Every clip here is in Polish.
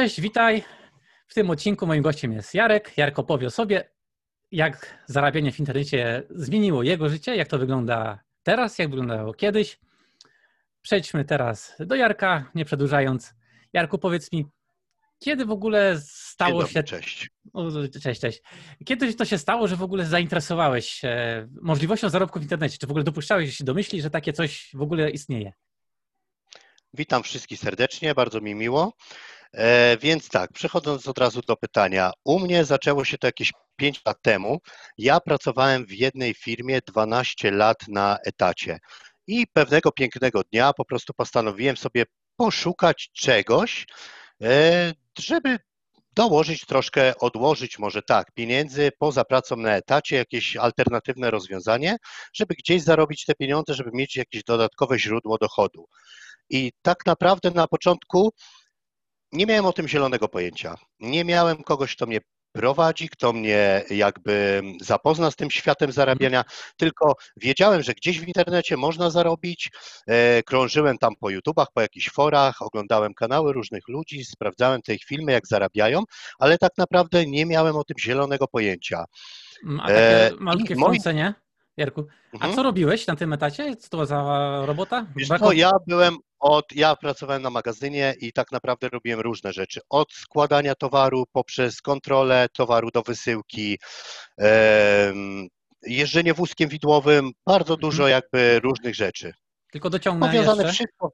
cześć, witaj. W tym odcinku moim gościem jest Jarek. Jarek opowie o sobie, jak zarabianie w internecie zmieniło jego życie, jak to wygląda teraz, jak wyglądało kiedyś. Przejdźmy teraz do Jarka, nie przedłużając. Jarku, powiedz mi, kiedy w ogóle stało dobry, się. Cześć. Cześć, cześć. Kiedy to się stało, że w ogóle zainteresowałeś się możliwością zarobku w internecie? Czy w ogóle dopuszczałeś się do myśli, że takie coś w ogóle istnieje? Witam wszystkich serdecznie, bardzo mi miło. E, więc tak, przechodząc od razu do pytania. U mnie zaczęło się to jakieś 5 lat temu. Ja pracowałem w jednej firmie 12 lat na etacie. I pewnego pięknego dnia po prostu postanowiłem sobie poszukać czegoś, e, żeby dołożyć troszkę, odłożyć może tak, pieniędzy poza pracą na etacie, jakieś alternatywne rozwiązanie, żeby gdzieś zarobić te pieniądze, żeby mieć jakieś dodatkowe źródło dochodu. I tak naprawdę na początku nie miałem o tym zielonego pojęcia. Nie miałem kogoś, kto mnie prowadzi, kto mnie jakby zapozna z tym światem zarabiania, tylko wiedziałem, że gdzieś w internecie można zarobić. E, krążyłem tam po YouTubach, po jakichś forach, oglądałem kanały różnych ludzi, sprawdzałem te ich filmy, jak zarabiają, ale tak naprawdę nie miałem o tym zielonego pojęcia. A takie e, malutkie wtrącenie, Jarku. A Mhm. co robiłeś na tym etacie? Co to za robota? Wiesz co, ja byłem od, ja pracowałem na magazynie i tak naprawdę robiłem różne rzeczy. Od składania towaru poprzez kontrolę towaru do wysyłki, em, jeżdżenie wózkiem widłowym, bardzo dużo jakby różnych rzeczy. Tylko dociągnę Powiązane jeszcze. wszystko.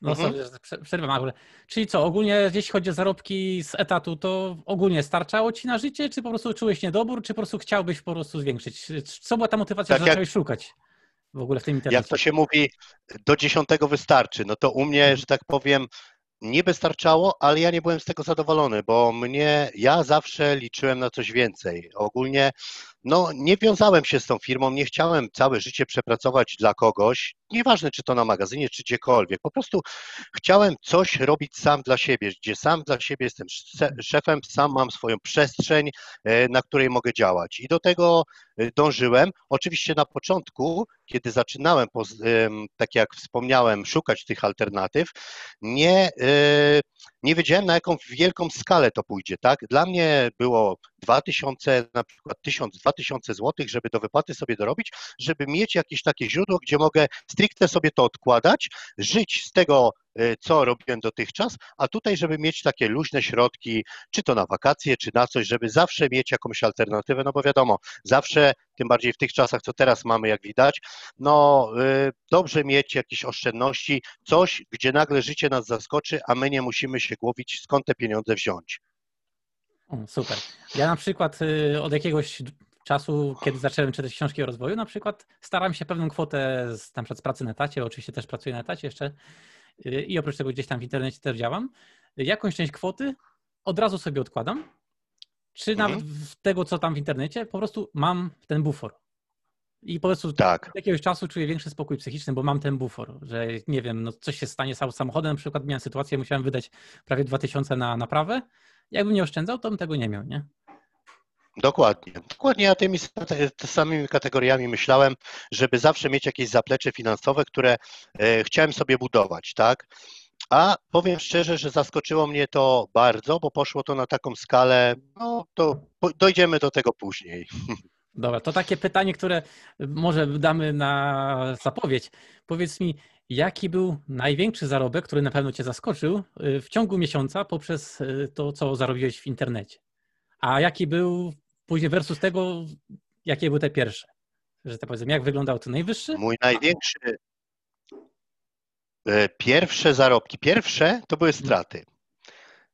No Mhm. przerwę ale Czyli co, ogólnie jeśli chodzi o zarobki z etatu, to ogólnie starczało ci na życie, czy po prostu czułeś niedobór, czy po prostu chciałbyś po prostu zwiększyć? Co była ta motywacja, Tak że jak- zacząłeś szukać w ogóle w tym internecie? Jak to się mówi, do dziesiątego wystarczy. No to u mnie, że tak powiem, nie wystarczało, ale ja nie byłem z tego zadowolony, bo mnie, ja zawsze liczyłem na coś więcej. Ogólnie, no nie wiązałem się z tą firmą, nie chciałem całe życie przepracować dla kogoś, nieważne czy to na magazynie, czy gdziekolwiek. Po prostu chciałem coś robić sam dla siebie, gdzie sam dla siebie jestem sze- szefem, sam mam swoją przestrzeń, e, na której mogę działać. I do tego e, dążyłem. Oczywiście na początku, kiedy zaczynałem, tak jak wspomniałem, szukać tych alternatyw, nie, e, nie wiedziałem na jaką wielką skalę to pójdzie, tak? Dla mnie było 2000, na przykład 1000, 2000 złotych, żeby do wypłaty sobie dorobić, żeby mieć jakieś takie źródło, gdzie mogę stricte sobie to odkładać, żyć z tego, e, co robiłem dotychczas, a tutaj, żeby mieć takie luźne środki, czy to na wakacje, czy na coś, żeby zawsze mieć jakąś alternatywę, no bo wiadomo, zawsze, tym bardziej w tych czasach, co teraz mamy, jak widać, no y, dobrze mieć jakieś oszczędności, coś, gdzie nagle życie nas zaskoczy, a my nie musimy się głowić, skąd te pieniądze wziąć. Super. Ja na przykład y, od jakiegoś czasu, kiedy zacząłem czytać książki o rozwoju, na przykład staram się pewną kwotę z, na przykład z pracy na etacie, oczywiście też pracuję na etacie jeszcze y, i oprócz tego gdzieś tam w internecie też działam, jakąś część kwoty od razu sobie odkładam, czy Mhm. nawet w tego, co tam w internecie, po prostu mam ten bufor. I po prostu Tak. od jakiegoś czasu czuję większy spokój psychiczny, bo mam ten bufor, że nie wiem, no coś się stanie z samochodem, na przykład miałem sytuację, musiałem wydać prawie 2000 na naprawę, jakbym nie oszczędzał, to bym tego nie miał, nie? Dokładnie. Dokładnie ja tymi samymi kategoriami myślałem, żeby zawsze mieć jakieś zaplecze finansowe, które e, chciałem sobie budować, tak? A powiem szczerze, że zaskoczyło mnie to bardzo, bo poszło to na taką skalę, no to dojdziemy do tego później. Dobra, to takie pytanie, które może damy na zapowiedź. Powiedz mi, jaki był największy zarobek, który na pewno Cię zaskoczył y, w ciągu miesiąca poprzez y, to, co zarobiłeś w internecie? A jaki był później versus tego, jakie były te pierwsze? Że tak powiem, jak wyglądał ten najwyższy? Mój największy, e, pierwsze zarobki, pierwsze to były straty.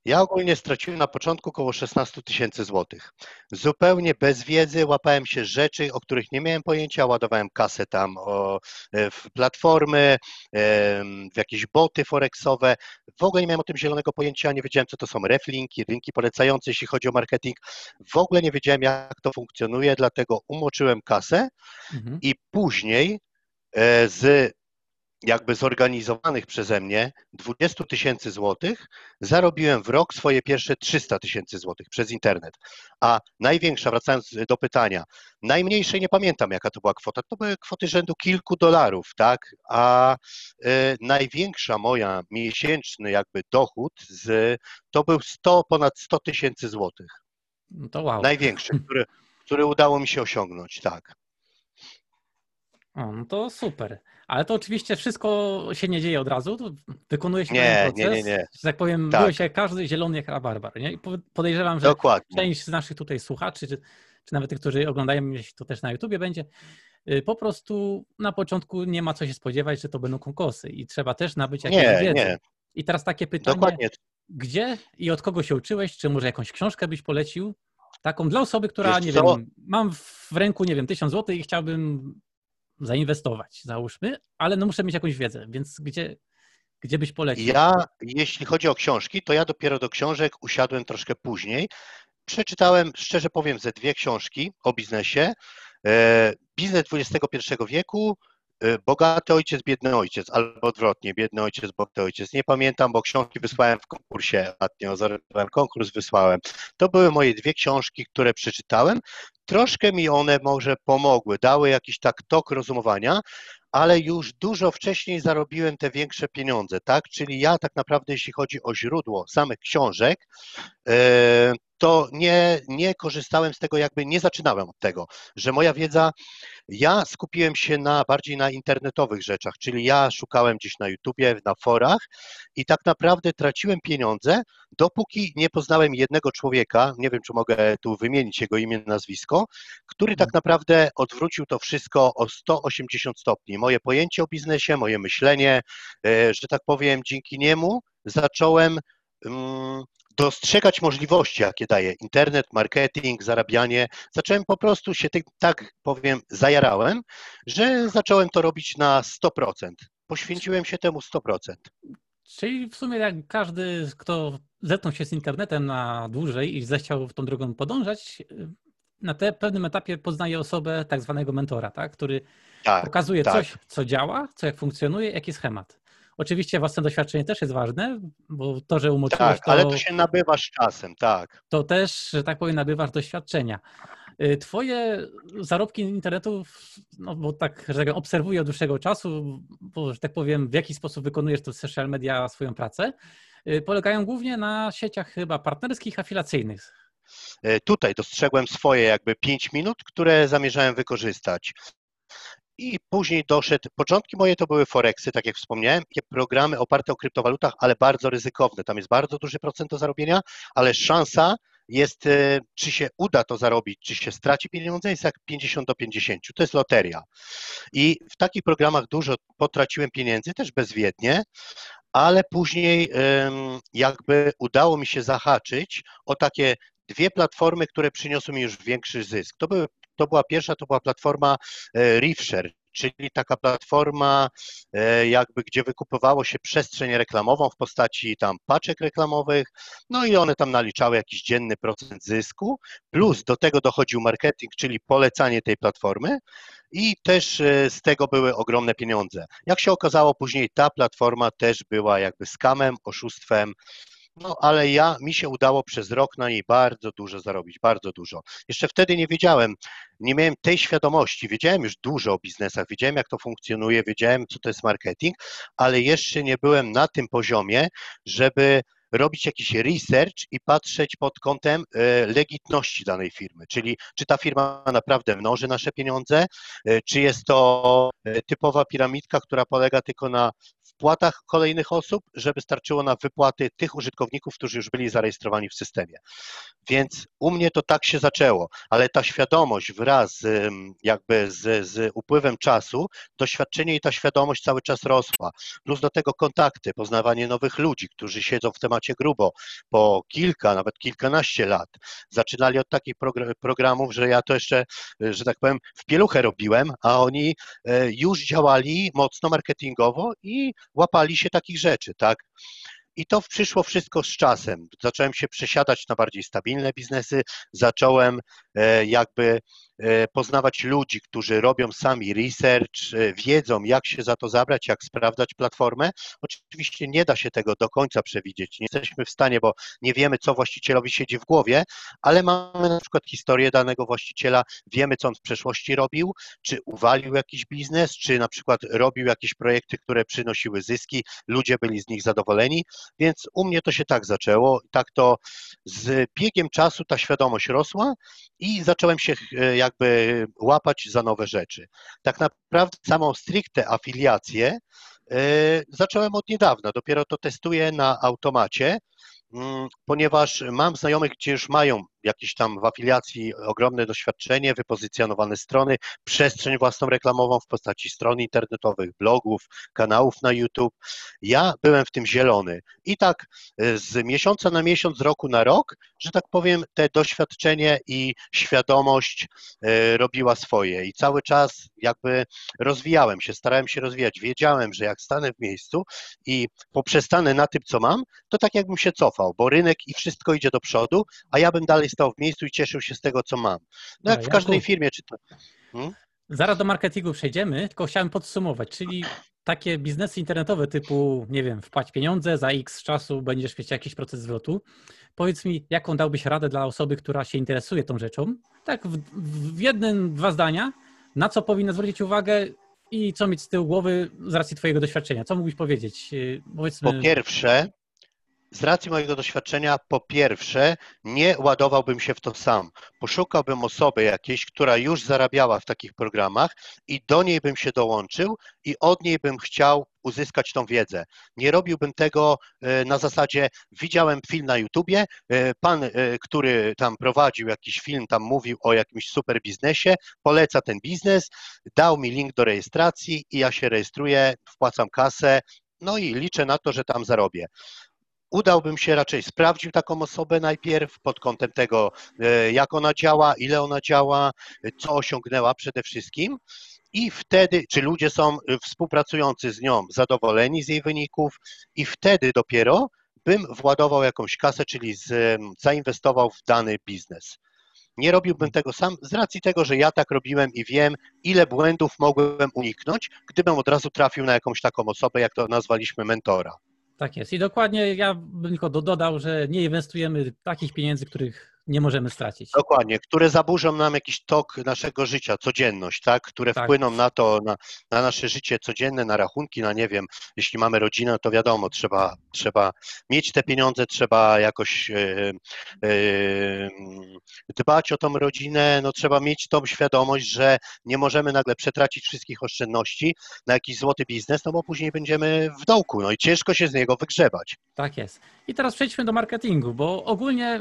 Ja ogólnie straciłem na początku około 16 tysięcy złotych. Zupełnie bez wiedzy łapałem się rzeczy, o których nie miałem pojęcia, ładowałem kasę tam o, e, w platformy, em, w jakieś boty forexowe. W ogóle nie miałem o tym zielonego pojęcia, nie wiedziałem, co to są reflinki, linki polecające, jeśli chodzi o marketing. W ogóle nie wiedziałem, jak to funkcjonuje, dlatego umoczyłem kasę Mhm. i później e, z jakby zorganizowanych przeze mnie 20 tysięcy złotych zarobiłem w rok swoje pierwsze 300 tysięcy złotych przez internet. A największa, wracając do pytania, najmniejszej nie pamiętam jaka to była kwota, to były kwoty rzędu kilku dolarów, tak? A y, największa moja miesięczny jakby dochód z, to był 100, ponad 100 tysięcy złotych. No to wow. Największy, który, który udało mi się osiągnąć, tak. O, no to super. Ale to oczywiście wszystko się nie dzieje od razu, wykonuje się Nie, ten nie, proces. nie, nie. Że tak powiem, Tak. byłeś jak każdy zielony jak rabarbar. Nie? I po- podejrzewam, że Dokładnie. część z naszych tutaj słuchaczy, czy, czy nawet tych, którzy oglądają mnie, to też na YouTubie będzie, y, po prostu na początku nie ma co się spodziewać, że to będą kokosy i trzeba też nabyć jakieś Nie, wiedzy. nie, I teraz takie pytanie, dokładnie. gdzie i od kogo się uczyłeś, czy może jakąś książkę byś polecił? Taką dla osoby, która, Wiesz nie co? wiem, mam w ręku, nie wiem, tysiąc złotych i chciałbym zainwestować, załóżmy, ale no muszę mieć jakąś wiedzę, więc gdzie, gdzie byś polecił? Ja, jeśli chodzi o książki, to ja dopiero do książek usiadłem troszkę później. Przeczytałem, szczerze powiem, ze dwie książki o biznesie. E, Biznes XXI wieku, Bogaty ojciec, biedny ojciec, albo odwrotnie, biedny ojciec, bogaty ojciec. Nie pamiętam, bo książki wysłałem w konkursie ostatnio, zorganizowałem konkurs, wysłałem. To były moje dwie książki, które przeczytałem. Troszkę mi one może pomogły, dały jakiś tak tok rozumowania, ale już dużo wcześniej zarobiłem te większe pieniądze, tak? Czyli ja tak naprawdę, jeśli chodzi o źródło samych książek, e, to nie, nie korzystałem z tego, jakby nie zaczynałem od tego, że moja wiedza, ja skupiłem się na bardziej na internetowych rzeczach, czyli ja szukałem gdzieś na YouTubie, na forach i tak naprawdę traciłem pieniądze, dopóki nie poznałem jednego człowieka, nie wiem, czy mogę tu wymienić jego imię, nazwisko, który tak naprawdę odwrócił to wszystko o 180 stopni. Moje pojęcie o biznesie, moje myślenie, e, że tak powiem, dzięki niemu zacząłem mm, dostrzegać możliwości, jakie daje internet, marketing, zarabianie. Zacząłem po prostu się tak, tak powiem, zajarałem, że zacząłem to robić na 100%. Poświęciłem się temu 100%. Czyli w sumie jak każdy, kto zetknął się z internetem na dłużej i zechciał w tą drogą podążać, na te pewnym etapie poznaje osobę tak zwanego mentora, tak? który Tak, pokazuje tak. coś, co działa, co jak funkcjonuje, jaki schemat. Oczywiście własne doświadczenie też jest ważne, bo to, że umoczyłeś, tak, to, ale to się nabywa z czasem, tak. to też, że tak powiem, nabywasz doświadczenia. Y, Twoje zarobki internetu, no bo tak, że tak obserwuję od dłuższego czasu, bo, że tak powiem, w jaki sposób wykonujesz to social media swoją pracę, y, polegają głównie na sieciach chyba partnerskich, afilacyjnych. E, Tutaj dostrzegłem swoje jakby 5 minut, które zamierzałem wykorzystać. I później doszedł, początki moje to były Forexy, tak jak wspomniałem, takie programy oparte o kryptowalutach, ale bardzo ryzykowne. Tam jest bardzo duży procent do zarobienia, ale szansa jest, e, czy się uda to zarobić, czy się straci pieniądze, jest jak 50 do 50. To jest loteria. I w takich programach dużo potraciłem pieniędzy, też bezwiednie, ale później jakby udało mi się zahaczyć o takie dwie platformy, które przyniosły mi już większy zysk. To, były, to była pierwsza, to była platforma e, Reefshare, czyli taka platforma e, jakby, gdzie wykupywało się przestrzeń reklamową w postaci tam paczek reklamowych, no i one tam naliczały jakiś dzienny procent zysku, plus do tego dochodził marketing, czyli polecanie tej platformy i też e, z tego były ogromne pieniądze. Jak się okazało później, ta platforma też była jakby skamem, oszustwem, no ale ja, mi się udało przez rok na niej bardzo dużo zarobić, bardzo dużo. Jeszcze wtedy nie wiedziałem, nie miałem tej świadomości, wiedziałem już dużo o biznesach, wiedziałem jak to funkcjonuje, wiedziałem co to jest marketing, ale jeszcze nie byłem na tym poziomie, żeby robić jakiś research i patrzeć pod kątem e, legitności danej firmy, czyli czy ta firma naprawdę mnoży nasze pieniądze, e, czy jest to e, typowa piramidka, która polega tylko na wpłatach kolejnych osób, żeby starczyło na wypłaty tych użytkowników, którzy już byli zarejestrowani w systemie. Więc u mnie to tak się zaczęło, ale ta świadomość wraz z, jakby z, z upływem czasu, doświadczenie i ta świadomość cały czas rosła. Plus do tego kontakty, poznawanie nowych ludzi, którzy siedzą w temacie grubo po kilka, nawet kilkanaście lat. Zaczynali od takich progr- programów, że ja to jeszcze, y, że tak powiem, w pieluchę robiłem, a oni y, już działali mocno marketingowo i łapali się takich rzeczy, tak? I to przyszło wszystko z czasem. Zacząłem się przesiadać na bardziej stabilne biznesy, zacząłem e, jakby poznawać ludzi, którzy robią sami research, e, wiedzą jak się za to zabrać, jak sprawdzać platformę. Oczywiście nie da się tego do końca przewidzieć, nie jesteśmy w stanie, bo nie wiemy, co właścicielowi siedzi w głowie, ale mamy na przykład historię danego właściciela, wiemy, co on w przeszłości robił, czy uwalił jakiś biznes, czy na przykład robił jakieś projekty, które przynosiły zyski, ludzie byli z nich zadowoleni, więc u mnie to się tak zaczęło, tak to z biegiem czasu ta świadomość rosła i zacząłem się e, jakby łapać za nowe rzeczy. Tak naprawdę samą stricte afiliację e, zacząłem od niedawna, dopiero to testuję na automacie, mm, ponieważ mam znajomych, gdzie już mają jakieś tam w afiliacji ogromne doświadczenie, wypozycjonowane strony, przestrzeń własną reklamową w postaci stron internetowych, blogów, kanałów na YouTube. Ja byłem w tym zielony i tak e, z miesiąca na miesiąc, z roku na rok, że tak powiem, te doświadczenie i świadomość e, robiła swoje i cały czas jakby rozwijałem się, starałem się rozwijać. Wiedziałem, że jak stanę w miejscu i poprzestanę na tym, co mam, to tak jakbym się cofał, bo rynek i wszystko idzie do przodu, a ja bym dalej stał w miejscu i cieszył się z tego, co mam. No jak w każdej firmie, czy to. Hmm? Zaraz do marketingu przejdziemy, tylko chciałem podsumować, czyli takie biznesy internetowe typu, nie wiem, wpłać pieniądze, za x czasu będziesz mieć jakiś proces zwrotu. Powiedz mi, jaką dałbyś radę dla osoby, która się interesuje tą rzeczą? Tak, w, w jednym, dwa zdania, na co powinna zwrócić uwagę i co mieć z tyłu głowy z racji Twojego doświadczenia? Co mógłbyś powiedzieć? Y, powiedzmy... Po pierwsze, z racji mojego doświadczenia, po pierwsze, nie ładowałbym się w to sam. Poszukałbym osoby jakiejś, która już zarabiała w takich programach i do niej bym się dołączył i od niej bym chciał uzyskać tą wiedzę. Nie robiłbym tego e, na zasadzie, widziałem film na YouTubie, e, pan, e, który tam prowadził jakiś film, tam mówił o jakimś super biznesie, poleca ten biznes, dał mi link do rejestracji i ja się rejestruję, wpłacam kasę, no i liczę na to, że tam zarobię udałbym się raczej, sprawdził taką osobę najpierw pod kątem tego, e, jak ona działa, ile ona działa, co osiągnęła przede wszystkim. I wtedy, czy ludzie są e, współpracujący z nią zadowoleni z jej wyników, i wtedy dopiero bym władował jakąś kasę, czyli z, zainwestował w dany biznes. Nie robiłbym tego sam z racji tego, że ja tak robiłem i wiem, ile błędów mogłem uniknąć, gdybym od razu trafił na jakąś taką osobę, jak to nazwaliśmy mentora. Tak jest. I dokładnie ja bym tylko dodał, że nie inwestujemy takich pieniędzy, których nie możemy stracić. Dokładnie, które zaburzą nam jakiś tok naszego życia, codzienność, tak? które tak. wpłyną na to, na, na, nasze życie codzienne, na rachunki, na nie wiem, jeśli mamy rodzinę, to wiadomo, trzeba, trzeba mieć te pieniądze, trzeba jakoś yy, yy, dbać o tą rodzinę, no trzeba mieć tą świadomość, że nie możemy nagle przetracić wszystkich oszczędności na jakiś złoty biznes, no bo później będziemy w dołku, no i ciężko się z niego wygrzebać. Tak jest. I teraz przejdźmy do marketingu, bo ogólnie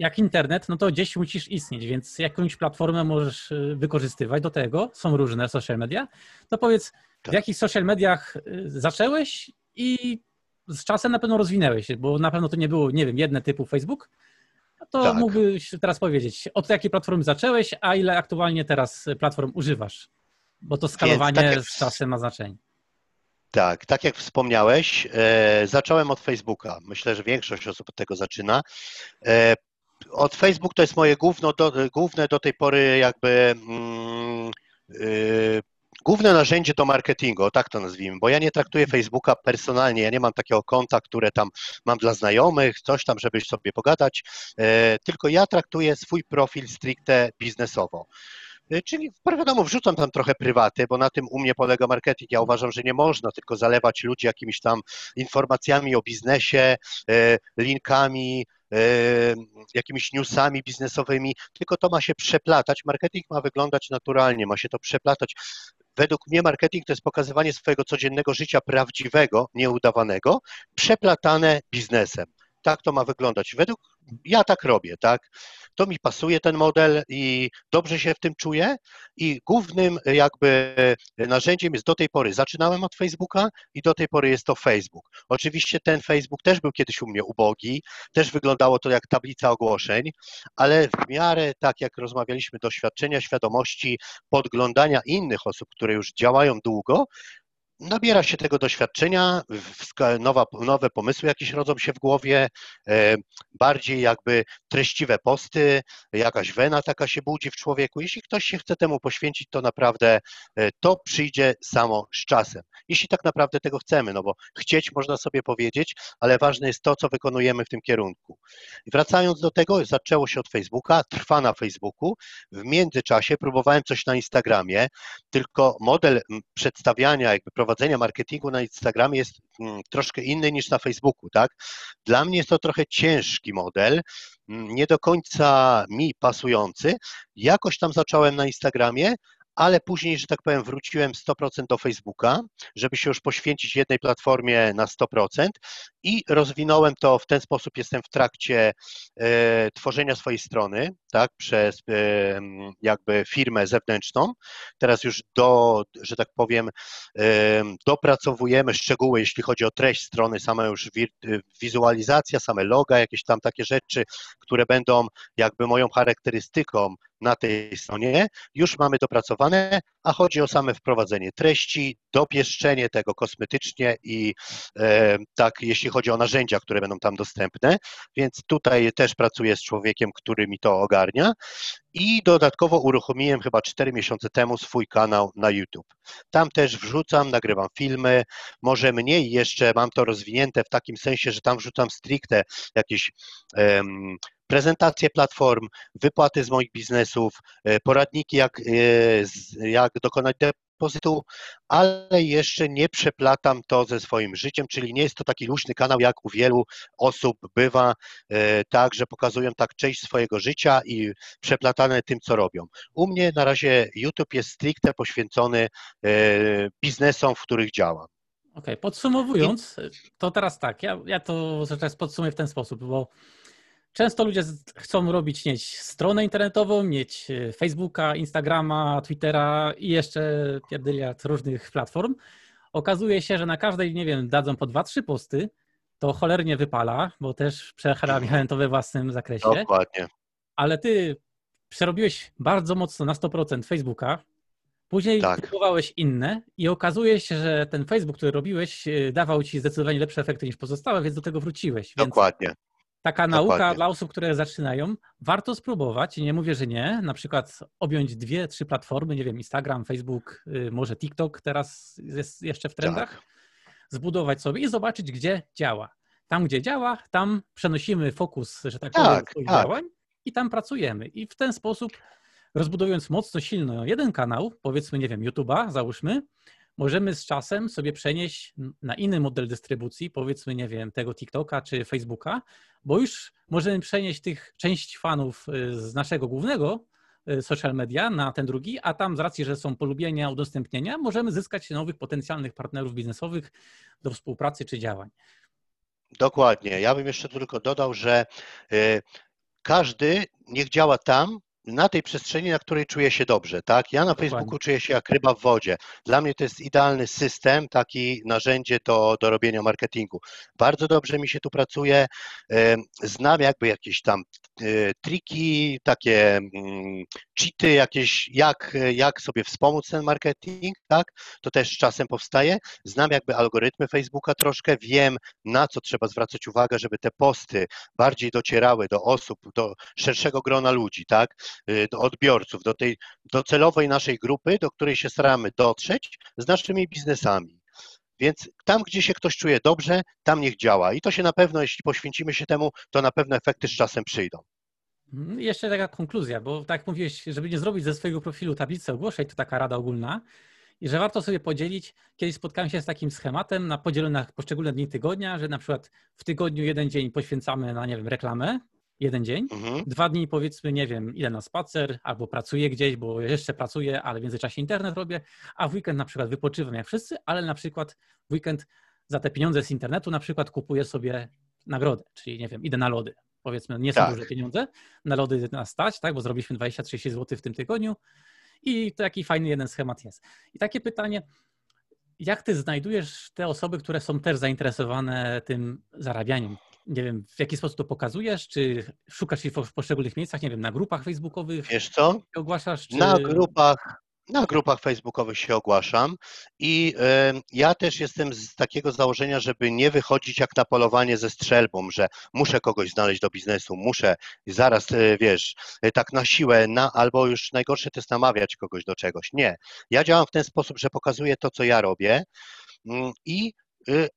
jak internet, no to gdzieś musisz istnieć, więc jakąś platformę możesz y, wykorzystywać do tego. Są różne social media. To powiedz, tak. w jakich social mediach y, zaczęłeś i z czasem na pewno rozwinęłeś się, bo na pewno to nie było, nie wiem, jedne typu Facebook. To tak. mógłbyś teraz powiedzieć, od jakiej platformy zaczęłeś, a ile aktualnie teraz platform używasz? Bo to skalowanie tak z czasem ma znaczenie. Tak, tak jak wspomniałeś, e, zacząłem od Facebooka. Myślę, że większość osób od tego zaczyna. E, od Facebook to jest moje główno do, główne do tej pory jakby mm, yy, główne narzędzie do marketingu, tak to nazwijmy, bo ja nie traktuję Facebooka personalnie, ja nie mam takiego konta, które tam mam dla znajomych, coś tam, żeby sobie pogadać, yy, tylko ja traktuję swój profil stricte biznesowo. E, czyli wiadomo, wrzucam tam trochę prywaty, bo na tym u mnie polega marketing. Ja uważam, że nie można tylko zalewać ludzi jakimiś tam informacjami o biznesie, linkami, jakimiś newsami biznesowymi, tylko to ma się przeplatać. Marketing ma wyglądać naturalnie, ma się to przeplatać. Według mnie marketing to jest pokazywanie swojego codziennego życia prawdziwego, nieudawanego, przeplatane biznesem. Tak to ma wyglądać. Według ja tak robię, tak? To mi pasuje ten model i dobrze się w tym czuję i głównym jakby narzędziem jest do tej pory, zaczynałem od Facebooka i do tej pory jest to Facebook. Oczywiście ten Facebook też był kiedyś u mnie ubogi, też wyglądało to jak tablica ogłoszeń, ale w miarę tak jak rozmawialiśmy, doświadczenia, świadomości, podglądania innych osób, które już działają długo, nabiera się tego doświadczenia, nowa, nowe pomysły jakieś rodzą się w głowie, e, bardziej jakby treściwe posty, jakaś wena taka się budzi w człowieku. Jeśli ktoś się chce temu poświęcić, to naprawdę e, to przyjdzie samo z czasem. Jeśli tak naprawdę tego chcemy, no bo chcieć można sobie powiedzieć, ale ważne jest to, co wykonujemy w tym kierunku. Wracając do tego, zaczęło się od Facebooka, trwa na Facebooku. W międzyczasie próbowałem coś na Instagramie, tylko model przedstawiania, jakby prowadzenia marketingu na Instagramie jest mm, troszkę inny niż na Facebooku, tak? Dla mnie jest to trochę ciężki model, mm, nie do końca mi pasujący. Jakoś tam zacząłem na Instagramie, ale później, że tak powiem, wróciłem 100% do Facebooka, żeby się już poświęcić jednej platformie na 100% i rozwinąłem to w ten sposób. Jestem w trakcie e, tworzenia swojej strony, tak, przez e, jakby firmę zewnętrzną. Teraz już do, że tak powiem, e, dopracowujemy szczegóły, jeśli chodzi o treść strony, sama już wizualizacja, same loga, jakieś tam takie rzeczy, które będą jakby moją charakterystyką na tej stronie, już mamy dopracowane, a chodzi o same wprowadzenie treści, dopieszczenie tego kosmetycznie i e, tak, jeśli chodzi o narzędzia, które będą tam dostępne, więc tutaj też pracuję z człowiekiem, który mi to ogarnia. I dodatkowo uruchomiłem chyba 4 miesiące temu swój kanał na YouTube. Tam też wrzucam, nagrywam filmy, może mniej jeszcze mam to rozwinięte w takim sensie, że tam wrzucam stricte jakieś um, prezentacje platform, wypłaty z moich biznesów, e, poradniki, jak, e, jak dokonać depozytu, ale jeszcze nie przeplatam to ze swoim życiem, czyli nie jest to taki luźny kanał, jak u wielu osób bywa, e, tak, że pokazują tak część swojego życia i przeplatane tym, co robią. U mnie na razie YouTube jest stricte poświęcony biznesom, w których działam. Okej, okay, podsumowując, to teraz tak, ja, ja to teraz podsumuję w ten sposób, bo Często ludzie chcą robić, mieć stronę internetową, mieć e, Facebooka, Instagrama, Twittera i jeszcze pierdyliard różnych platform. Okazuje się, że na każdej, nie wiem, dadzą po dwa, trzy posty, to cholernie wypala, bo też przerabiałem to we własnym zakresie. Dokładnie. Ale ty przerobiłeś bardzo mocno na 100% Facebooka, później tak. próbowałeś inne i okazuje się, że ten Facebook, który robiłeś, e, dawał ci zdecydowanie lepsze efekty niż pozostałe, więc do tego wróciłeś. Dokładnie. Więc Taka Dokładnie. nauka dla osób, które zaczynają, warto spróbować, nie mówię, że nie, na przykład objąć dwie, trzy platformy, nie wiem, Instagram, Facebook, y, może TikTok teraz jest jeszcze w trendach, tak. zbudować sobie i zobaczyć, gdzie działa. Tam, gdzie działa, tam przenosimy fokus, że tak, tak powiem, tak. działań i tam pracujemy. I w ten sposób, rozbudowując mocno silno jeden kanał, powiedzmy, nie wiem, YouTube'a, załóżmy, możemy z czasem sobie przenieść na inny model dystrybucji, powiedzmy, nie wiem, tego TikToka czy Facebooka, bo już możemy przenieść tych część fanów y, z naszego głównego y, social media na ten drugi, a tam z racji, że są polubienia, udostępnienia, możemy zyskać nowych potencjalnych partnerów biznesowych do współpracy czy działań. Dokładnie. Ja bym jeszcze tylko dodał, że y, każdy niech działa tam, na tej przestrzeni, na której czuję się dobrze, tak? Ja na Dokładnie. Facebooku czuję się jak ryba w wodzie. Dla mnie to jest idealny system, taki narzędzie do, do robienia marketingu. Bardzo dobrze mi się tu pracuje. Znam jakby jakieś tam e, triki, takie mm, cheaty jakieś, jak, jak sobie wspomóc ten marketing, tak? To też czasem powstaje. Znam jakby algorytmy Facebooka troszkę, wiem na co trzeba zwracać uwagę, żeby te posty bardziej docierały do osób, do szerszego grona ludzi, tak? Y, do odbiorców, do tej docelowej naszej grupy, do której się staramy dotrzeć z naszymi biznesami. Więc tam, gdzie się ktoś czuje dobrze, tam niech działa. I to się na pewno, jeśli poświęcimy się temu, to na pewno efekty z czasem przyjdą. Mhm, jeszcze taka konkluzja, bo tak mówiłeś, żeby nie zrobić ze swojego profilu tablicy ogłoszeń, to taka rada ogólna, i że warto sobie podzielić, kiedyś spotkałem się z takim schematem na podzielone poszczególne dni tygodnia, że na przykład w tygodniu jeden dzień poświęcamy na, nie wiem, reklamę, jeden dzień, mhm. dwa dni powiedzmy, nie wiem, idę na spacer, albo pracuję gdzieś, bo jeszcze pracuję, ale w międzyczasie internet robię, a w weekend na przykład wypoczywam jak wszyscy, ale na przykład w weekend za te pieniądze z internetu na przykład kupuję sobie nagrodę, czyli nie wiem, idę na lody. Powiedzmy, nie są tak. duże pieniądze, na lody na stać, tak, bo zrobiliśmy 20-30 zł w tym tygodniu i to taki fajny jeden schemat jest. I takie pytanie, jak ty znajdujesz te osoby, które są też zainteresowane tym zarabianiem? Nie wiem, w jaki sposób to pokazujesz? Czy szukasz ich w poszczególnych miejscach, nie wiem, na grupach facebookowych? Wiesz co? Ogłaszasz? Czy... Na grupach, na grupach facebookowych się ogłaszam i y, ja też jestem z takiego założenia, żeby nie wychodzić jak na polowanie ze strzelbą, że muszę kogoś znaleźć do biznesu, muszę zaraz, y, wiesz, y, tak na siłę, na, albo już najgorsze to jest namawiać kogoś do czegoś. Nie. Ja działam w ten sposób, że pokazuję to, co ja robię mm, i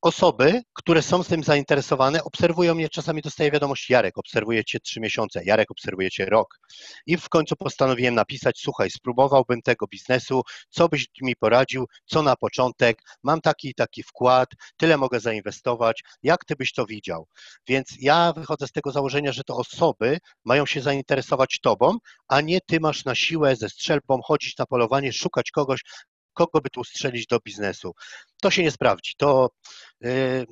osoby, które są z tym zainteresowane, obserwują mnie, czasami dostaję wiadomość, Jarek, obserwuję Cię trzy miesiące, Jarek, obserwuję Cię rok. I w końcu postanowiłem napisać, słuchaj, spróbowałbym tego biznesu, co byś mi poradził, co na początek, mam taki i taki wkład, tyle mogę zainwestować, jak Ty byś to widział. Więc ja wychodzę z tego założenia, że to osoby mają się zainteresować Tobą, a nie Ty masz na siłę ze strzelbą chodzić na polowanie, szukać kogoś, kogo by tu strzelić do biznesu. To się nie sprawdzi. To yy,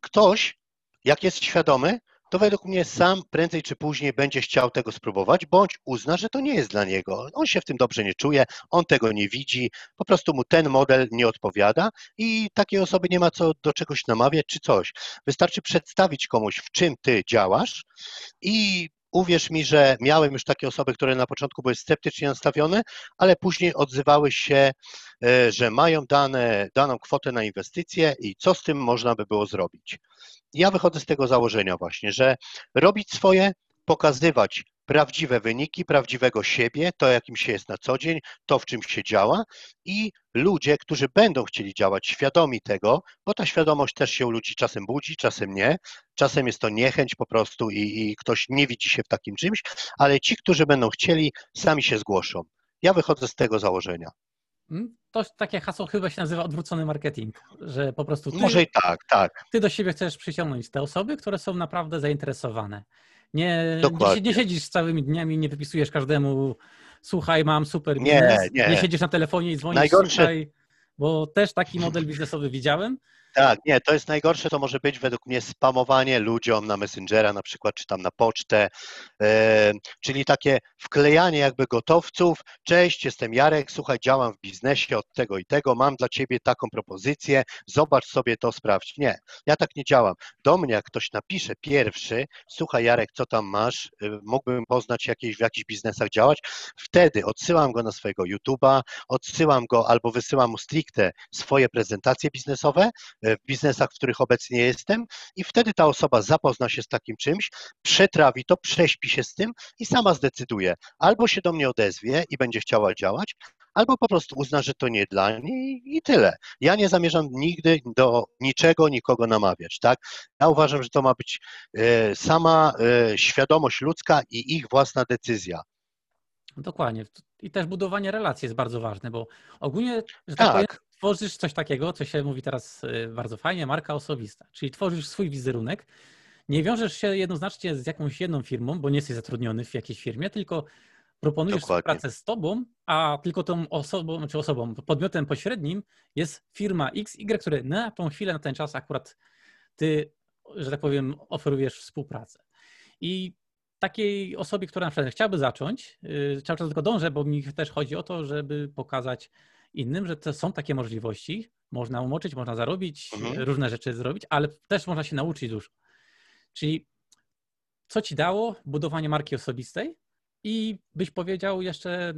ktoś, jak jest świadomy, to według mnie sam prędzej czy później będzie chciał tego spróbować, bądź uzna, że to nie jest dla niego. On się w tym dobrze nie czuje, on tego nie widzi, po prostu mu ten model nie odpowiada i takiej osoby nie ma co do czegoś namawiać czy coś. Wystarczy przedstawić komuś, w czym ty działasz i uwierz mi, że miałem już takie osoby, które na początku były sceptycznie nastawione, ale później odzywały się, e, że mają dane, daną kwotę na inwestycje i co z tym można by było zrobić. Ja wychodzę z tego założenia właśnie, że robić swoje, pokazywać prawdziwe wyniki, prawdziwego siebie, to jakim się jest na co dzień, to w czym się działa i ludzie, którzy będą chcieli działać świadomi tego, bo ta świadomość też się u ludzi czasem budzi, czasem nie, czasem jest to niechęć po prostu i, i ktoś nie widzi się w takim czymś, ale ci, którzy będą chcieli, sami się zgłoszą. Ja wychodzę z tego założenia. Hmm? To takie hasło chyba się nazywa odwrócony marketing, że po prostu ty, Może i tak, tak. Ty do siebie chcesz przyciągnąć te osoby, które są naprawdę zainteresowane. Nie, nie, nie siedzisz całymi dniami, nie wypisujesz każdemu, słuchaj, mam super biznes. Nie, nie. nie siedzisz na telefonie i dzwonisz, Najgorsze... słuchaj, bo też taki model biznesowy widziałem tak, nie, to jest najgorsze, to może być według mnie spamowanie ludziom na Messengera na przykład, czy tam na pocztę, czyli takie wklejanie jakby gotowców. Cześć, jestem Jarek, słuchaj, działam w biznesie od tego i tego, mam dla ciebie taką propozycję, zobacz sobie to, sprawdź. Nie, ja tak nie działam. Do mnie jak ktoś napisze pierwszy, słuchaj Jarek, co tam masz, e, mógłbym poznać jakieś, w jakichś biznesach działać, wtedy odsyłam go na swojego YouTube'a, odsyłam go albo wysyłam mu stricte swoje prezentacje biznesowe, w biznesach, w których obecnie jestem i wtedy ta osoba zapozna się z takim czymś, przetrawi to, prześpi się z tym i sama zdecyduje. Albo się do mnie odezwie i będzie chciała działać, albo po prostu uzna, że to nie dla niej i tyle. Ja nie zamierzam nigdy do niczego, nikogo namawiać, tak? Ja uważam, że to ma być e, sama e, świadomość ludzka i ich własna decyzja. Dokładnie. I też budowanie relacji jest bardzo ważne, bo ogólnie, że tak, tak. powiem, tworzysz coś takiego, co się mówi teraz y, bardzo fajnie, marka osobista. Czyli tworzysz swój wizerunek, nie wiążesz się jednoznacznie z jakąś jedną firmą, bo nie jesteś zatrudniony w jakiejś firmie, tylko proponujesz Dokładnie. współpracę z tobą, a tylko tą osobą, czy osobą, podmiotem pośrednim jest firma X, Y, które na tą chwilę, na ten czas akurat ty, że tak powiem, oferujesz współpracę. I takiej osobie, która na przykład chciałaby zacząć, yy, cały czas tylko dążę, bo mi też chodzi o to, żeby pokazać innym, że to są takie możliwości. Można umoczyć, można zarobić, mhm. różne rzeczy zrobić, ale też można się nauczyć dużo. Czyli co ci dało budowanie marki osobistej? I byś powiedział jeszcze,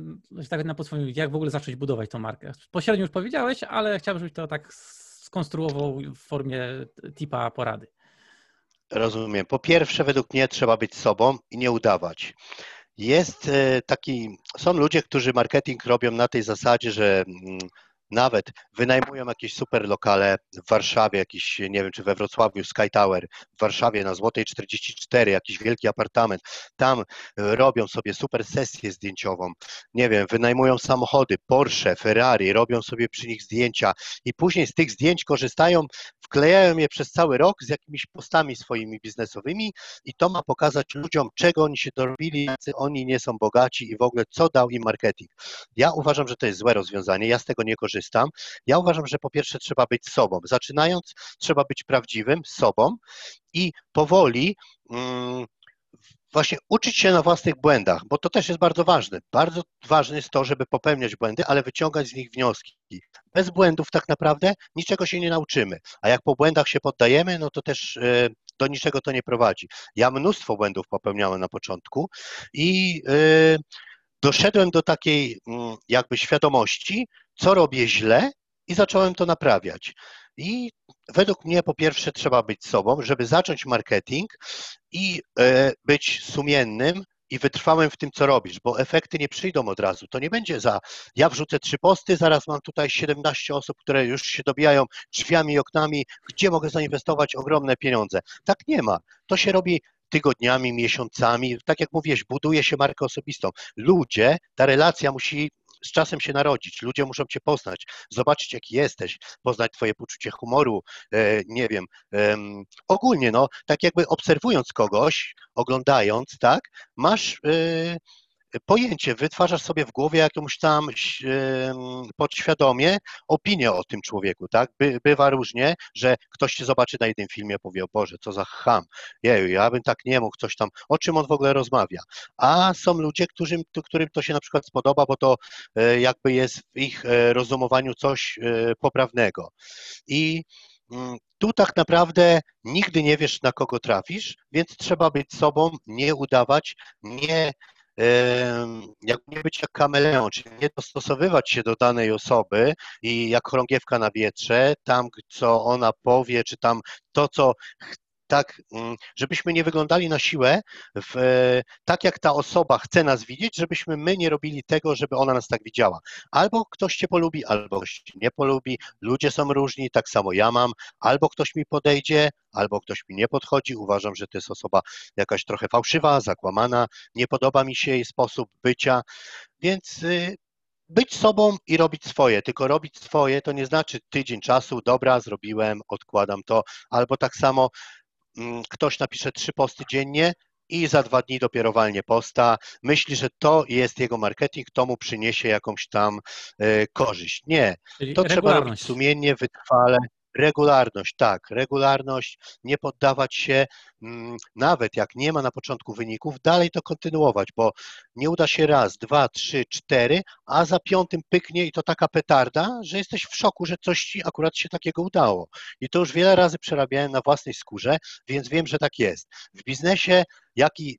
tak na podstawie, jak w ogóle zacząć budować tą markę? Pośrednio już powiedziałeś, ale chciałbym, żebyś to tak skonstruował w formie tipa porady. Rozumiem. Po pierwsze, według mnie trzeba być sobą i nie udawać. Jest e, taki, są ludzie, którzy marketing robią na tej zasadzie, że mm, nawet wynajmują jakieś super lokale w Warszawie, jakiś, nie wiem, czy we Wrocławiu Sky Tower, w Warszawie na Złotej 44, jakiś wielki apartament. Tam robią sobie super sesję zdjęciową, nie wiem, wynajmują samochody, Porsche, Ferrari, robią sobie przy nich zdjęcia i później z tych zdjęć korzystają, wklejają je przez cały rok z jakimiś postami swoimi biznesowymi i to ma pokazać ludziom, czego oni się dorobili, jacy oni nie są bogaci i w ogóle co dał im marketing. Ja uważam, że to jest złe rozwiązanie, ja z tego nie korzystam. Ja uważam, że po pierwsze trzeba być sobą. Zaczynając, trzeba być prawdziwym, sobą i powoli. Mm, właśnie uczyć się na własnych błędach, bo to też jest bardzo ważne. Bardzo ważne jest to, żeby popełniać błędy, ale wyciągać z nich wnioski. Bez błędów tak naprawdę niczego się nie nauczymy, a jak po błędach się poddajemy, no to też e, do niczego to nie prowadzi. Ja mnóstwo błędów popełniałem na początku i e, doszedłem do takiej mm, jakby świadomości, co robię źle i zacząłem to naprawiać. I według mnie po pierwsze trzeba być sobą, żeby zacząć marketing i e, być sumiennym i wytrwałym w tym, co robisz, bo efekty nie przyjdą od razu. To nie będzie za, ja wrzucę trzy posty, zaraz mam tutaj 17 osób, które już się dobijają drzwiami i oknami, gdzie mogę zainwestować ogromne pieniądze. Tak nie ma. To się robi tygodniami, miesiącami. Tak jak mówiłeś, buduje się markę osobistą. Ludzie, ta relacja musi z czasem się narodzić. Ludzie muszą cię poznać, zobaczyć, jaki jesteś, poznać twoje poczucie humoru, e, nie wiem. Ogólnie, no, tak jakby obserwując kogoś, oglądając, tak, masz e, pojęcie, wytwarzasz sobie w głowie jakąś tam podświadomie opinię o tym człowieku, tak? By, bywa różnie, że ktoś cię zobaczy na jednym filmie, powie, o Boże, co za ham, jeju, ja bym tak nie mógł, coś tam, o czym on w ogóle rozmawia. A są ludzie, którym, którym to się na przykład spodoba, bo to e, jakby jest w ich e, rozumowaniu coś e, poprawnego. I mm, tu tak naprawdę nigdy nie wiesz, na kogo trafisz, więc trzeba być sobą, nie udawać, nie jak nie być jak kameleon, czyli nie dostosowywać się do danej osoby i jak chorągiewka na wietrze, tam co ona powie, czy tam to, co tak, mm, żebyśmy nie wyglądali na siłę, w, tak jak ta osoba chce nas widzieć, żebyśmy my nie robili tego, żeby ona nas tak widziała. Albo ktoś cię polubi, albo ktoś cię nie polubi. Ludzie są różni, tak samo ja mam. Albo ktoś mi podejdzie, albo ktoś mi nie podchodzi. Uważam, że to jest osoba jakaś trochę fałszywa, zakłamana. Nie podoba mi się jej sposób bycia, więc y, być sobą i robić swoje. Tylko robić swoje to nie znaczy tydzień czasu, dobra, zrobiłem, odkładam to, albo tak samo ktoś napisze trzy posty dziennie i za dwa dni dopiero walnie posta, myśli, że to jest jego marketing, to mu przyniesie jakąś tam e, korzyść. Nie, to trzeba robić sumiennie, wytrwale, Regularność, tak, regularność, nie poddawać się, mm, nawet jak nie ma na początku wyników, dalej to kontynuować, bo nie uda się raz, dwa, trzy, cztery, a za piątym pyknie i to taka petarda, że jesteś w szoku, że coś ci akurat się takiego udało. I to już wiele razy przerabiałem na własnej skórze, więc wiem, że tak jest. W biznesie, jak i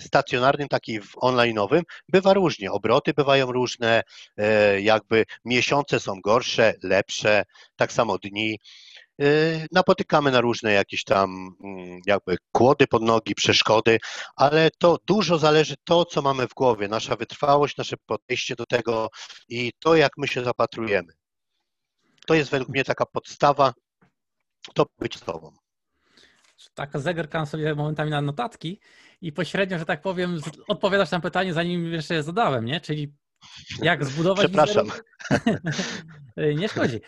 stacjonarnym, tak i w online'owym, bywa różnie. Obroty bywają różne, e, jakby miesiące są gorsze, lepsze, tak samo dni. E, napotykamy na różne jakieś tam mm, jakby kłody pod nogi, przeszkody, ale to dużo zależy to, co mamy w głowie, nasza wytrwałość, nasze podejście do tego i to, jak my się zapatrujemy. To jest według mnie taka podstawa, to być sobą. Tak, zegarkam sobie momentami na notatki i pośrednio, że tak powiem, odpowiadasz na pytanie, zanim jeszcze je zadałem, nie? Czyli jak zbudować Przepraszam. nie szkodzi.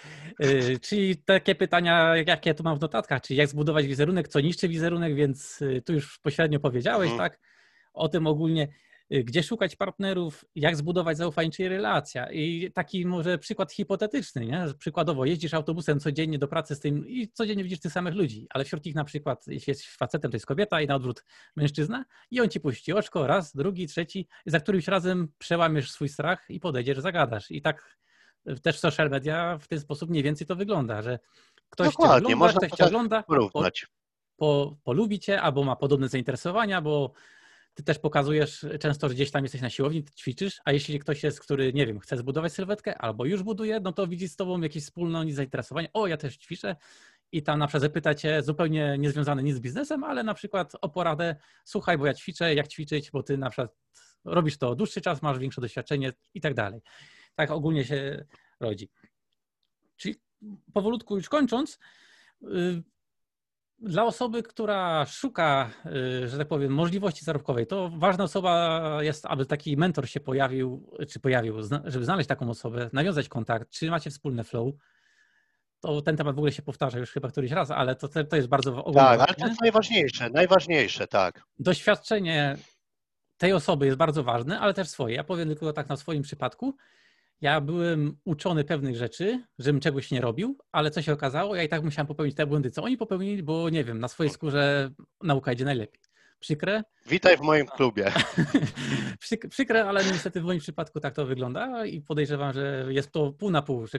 Y, czyli takie pytania, jakie tu mam w notatkach, czyli jak zbudować wizerunek, co niszczy wizerunek, więc y, tu już pośrednio powiedziałeś, mhm. tak? O tym ogólnie. Y, gdzie szukać partnerów, jak zbudować zaufanie, czyli relacja. I taki może przykład hipotetyczny, nie? Przykładowo jeździsz autobusem codziennie do pracy z tym i codziennie widzisz tych samych ludzi, ale wśród nich na przykład, jeśli jest facetem, to jest kobieta i na odwrót mężczyzna i on ci puści oczko, raz, drugi, trzeci, za którymś razem przełamiesz swój strach i podejdziesz, zagadasz. I tak też social media w ten sposób mniej więcej to wygląda, że ktoś Dokładnie, cię ogląda, można ktoś cię tak ogląda, porównać. Po, po, polubi cię albo ma podobne zainteresowania, bo ty też pokazujesz często, że gdzieś tam jesteś na siłowni, ćwiczysz, a jeśli ktoś jest, który, nie wiem, chce zbudować sylwetkę albo już buduje, no to widzi z tobą jakieś wspólne zainteresowanie. O, ja też ćwiczę i tam na przykład zapyta cię zupełnie niezwiązane nic z biznesem, ale na przykład o poradę, słuchaj, bo ja ćwiczę, jak ćwiczyć, bo ty na przykład robisz to dłuższy czas, masz większe doświadczenie i tak dalej. Tak ogólnie się rodzi. Czyli powolutku już kończąc, y, dla osoby, która szuka, y, że tak powiem, możliwości zarobkowej, to ważna osoba jest, aby taki mentor się pojawił, czy pojawił, żeby znaleźć taką osobę, nawiązać kontakt, czy macie wspólne flow. To ten temat w ogóle się powtarza już chyba któryś raz, ale to, to jest bardzo ogólne. Tak, ale to jest najważniejsze, najważniejsze, tak. Doświadczenie tej osoby jest bardzo ważne, ale też swoje. Ja powiem tylko tak na swoim przypadku. Ja byłem uczony pewnych rzeczy, żebym czegoś nie robił, ale co się okazało, ja i tak musiałem popełnić te błędy, co oni popełnili, bo nie wiem, na swojej skórze nauka idzie najlepiej. Przykre? Witaj w moim klubie. Przykre, ale niestety w moim przypadku tak to wygląda i podejrzewam, że jest to pół na pół, że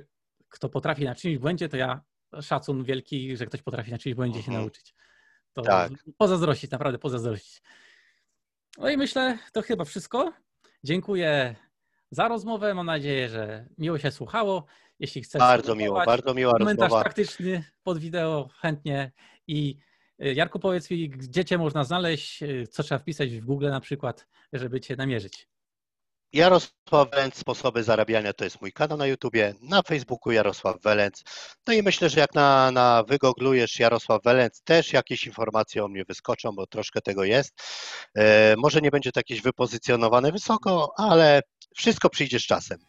kto potrafi na czymś błędzie, to ja szacun wielki, że ktoś potrafi na czymś błędzie się mhm. nauczyć. To tak. pozazdrościć, naprawdę pozazdrościć. No i myślę, to chyba wszystko. dziękuję za rozmowę. Mam nadzieję, że miło się słuchało. Jeśli chcesz Bardzo miło, bardzo miła komentarz rozmowa. praktyczny pod wideo, chętnie. I y, Jarku, powiedz mi, gdzie cię można znaleźć, y, co trzeba wpisać w Google na przykład, żeby cię namierzyć. Jarosław Węc, sposoby zarabiania to jest mój kanał na YouTubie, na Facebooku Jarosław Welec. No i myślę, że jak na, na wygooglujesz Jarosław Welec, też jakieś informacje o mnie wyskoczą, bo troszkę tego jest. E, może nie będzie to jakieś wypozycjonowane wysoko, ale wszystko przyjdzie z czasem.